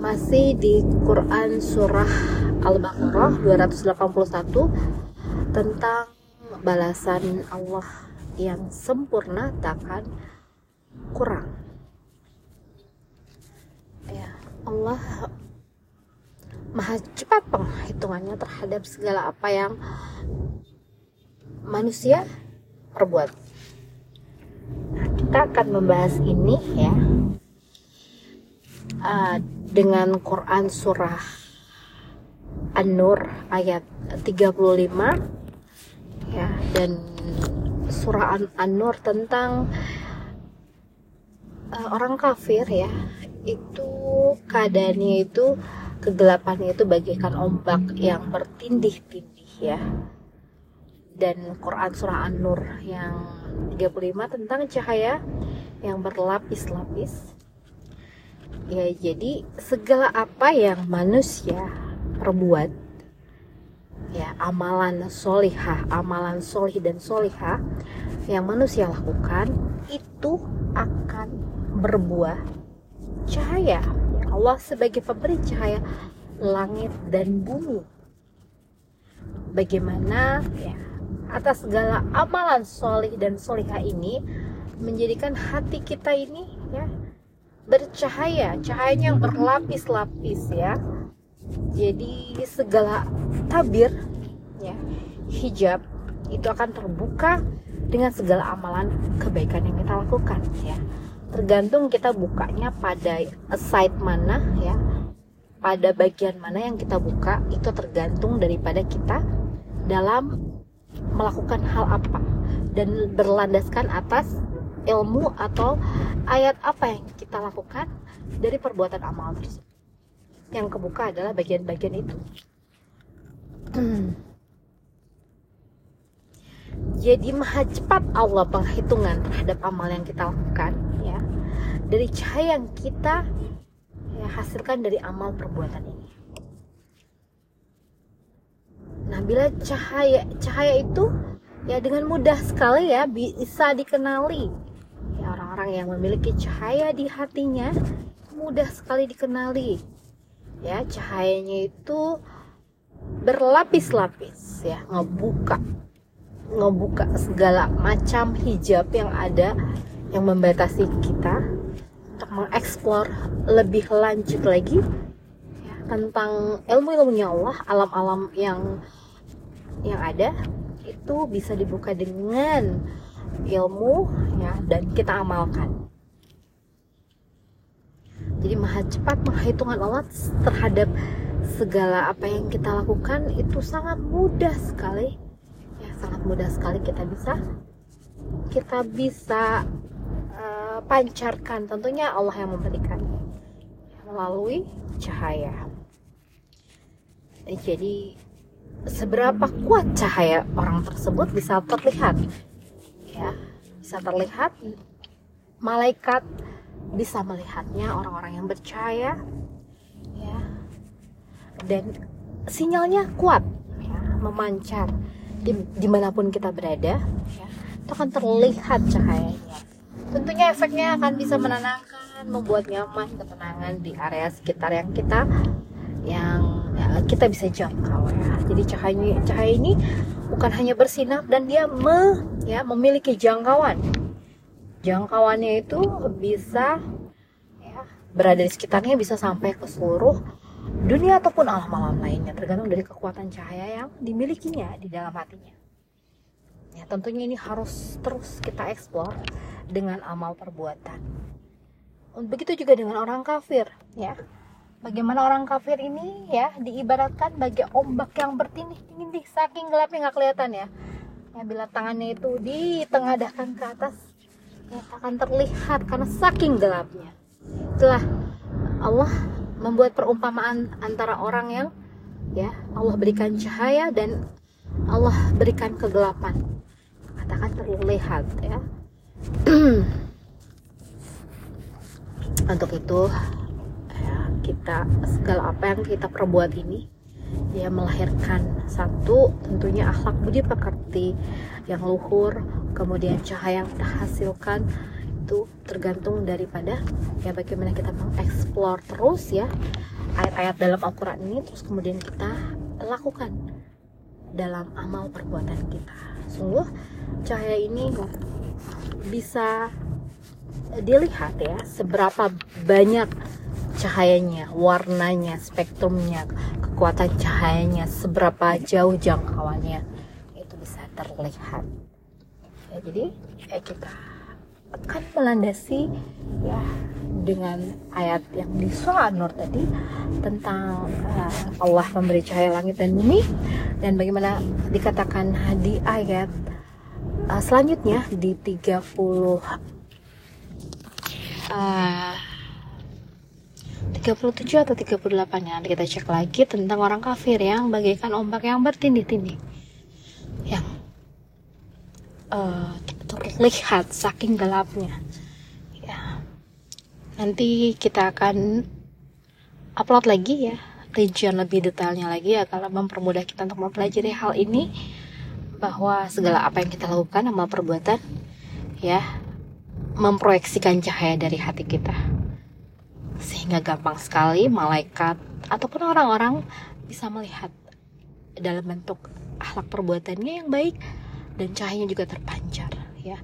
masih di Quran surah Al-Baqarah 281 tentang balasan Allah yang sempurna takkan kurang. Ya, Allah Maha cepat penghitungannya terhadap segala apa yang manusia perbuat. Nah, kita akan membahas ini ya. Uh, dengan Quran surah An-Nur ayat 35 ya dan surah An-Nur tentang uh, orang kafir ya. Itu keadaannya itu kegelapannya itu bagaikan ombak yang bertindih-tindih ya. Dan Quran surah An-Nur yang 35 tentang cahaya yang berlapis-lapis ya jadi segala apa yang manusia perbuat ya amalan solihah amalan solih dan solihah yang manusia lakukan itu akan berbuah cahaya. Ya Allah sebagai pemberi cahaya langit dan bumi. Bagaimana ya atas segala amalan solih dan solihah ini menjadikan hati kita ini bercahaya, cahayanya yang berlapis-lapis ya. Jadi segala tabir ya, hijab itu akan terbuka dengan segala amalan kebaikan yang kita lakukan ya. Tergantung kita bukanya pada side mana ya. Pada bagian mana yang kita buka itu tergantung daripada kita dalam melakukan hal apa dan berlandaskan atas ilmu atau ayat apa yang kita lakukan dari perbuatan amal tersebut. Yang kebuka adalah bagian-bagian itu. Jadi maha cepat Allah penghitungan terhadap amal yang kita lakukan ya. Dari cahaya yang kita ya, hasilkan dari amal perbuatan ini. Nah, bila cahaya cahaya itu ya dengan mudah sekali ya bisa dikenali orang yang memiliki cahaya di hatinya mudah sekali dikenali. Ya cahayanya itu berlapis-lapis ya ngebuka ngebuka segala macam hijab yang ada yang membatasi kita untuk mengeksplor lebih lanjut lagi ya, tentang ilmu-ilmunya Allah alam-alam yang yang ada itu bisa dibuka dengan ilmu ya dan kita amalkan. Jadi maha cepat penghitungan Allah terhadap segala apa yang kita lakukan itu sangat mudah sekali. Ya sangat mudah sekali kita bisa kita bisa uh, pancarkan. Tentunya Allah yang memberikan melalui cahaya. Jadi seberapa kuat cahaya orang tersebut bisa terlihat ya. Bisa terlihat malaikat bisa melihatnya orang-orang yang percaya ya. Dan sinyalnya kuat ya memancar di, di mana pun kita berada ya. Itu akan terlihat cahayanya. Tentunya efeknya akan bisa menenangkan membuat nyaman ketenangan di area sekitar yang kita yang ya, kita bisa jangkau ya. Jadi cahaya cahaya ini bukan hanya bersinar dan dia me, ya memiliki jangkauan. Jangkauannya itu bisa ya, berada di sekitarnya bisa sampai ke seluruh dunia ataupun alam-alam lainnya. Tergantung dari kekuatan cahaya yang dimilikinya di dalam hatinya. Ya tentunya ini harus terus kita eksplor dengan amal perbuatan. Begitu juga dengan orang kafir ya bagaimana orang kafir ini ya diibaratkan bagi ombak yang bertindih-tindih saking gelapnya nggak kelihatan ya. Ya bila tangannya itu ditengadahkan ke atas ya akan terlihat karena saking gelapnya. Itulah Allah membuat perumpamaan antara orang yang ya Allah berikan cahaya dan Allah berikan kegelapan. Katakan terlihat ya. Untuk itu kita segala apa yang kita perbuat ini dia melahirkan. Satu tentunya akhlak budi pekerti yang luhur kemudian cahaya yang kita hasilkan itu tergantung daripada ya bagaimana kita mengeksplor terus ya ayat-ayat dalam Al-Quran ini terus kemudian kita lakukan dalam amal perbuatan kita. Sungguh cahaya ini bisa dilihat ya seberapa banyak cahayanya, warnanya, spektrumnya, kekuatan cahayanya, seberapa jauh jangkauannya itu bisa terlihat. Ya, jadi ya kita akan melandasi ya dengan ayat yang di surah Nur tadi tentang uh, Allah memberi cahaya langit dan bumi dan bagaimana dikatakan di ayat uh, selanjutnya di 30 uh, 37 atau 38 ya. Kita cek lagi tentang orang kafir yang bagaikan ombak yang bertindih-tindih. Yang uh, terlihat saking gelapnya. Ya. Nanti kita akan upload lagi ya. Rincian lebih detailnya lagi ya kalau mempermudah kita untuk mempelajari hal ini. Bahwa segala apa yang kita lakukan amal perbuatan ya memproyeksikan cahaya dari hati kita sehingga gampang sekali malaikat ataupun orang-orang bisa melihat dalam bentuk akhlak perbuatannya yang baik dan cahayanya juga terpancar ya.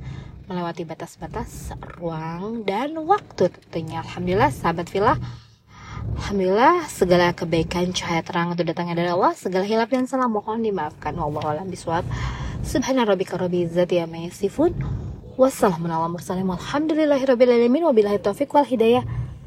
Melewati batas-batas ruang dan waktu tentunya. Alhamdulillah sahabat villa. Alhamdulillah segala kebaikan cahaya terang itu datangnya dari Allah. Segala hilap dan salah mohon dimaafkan. Wallahu alam biswab subhana rabbika rabbil izzati amma yasifun. Wassalamualaikum warahmatullahi wabarakatuh wabillahi taufiq wal hidayah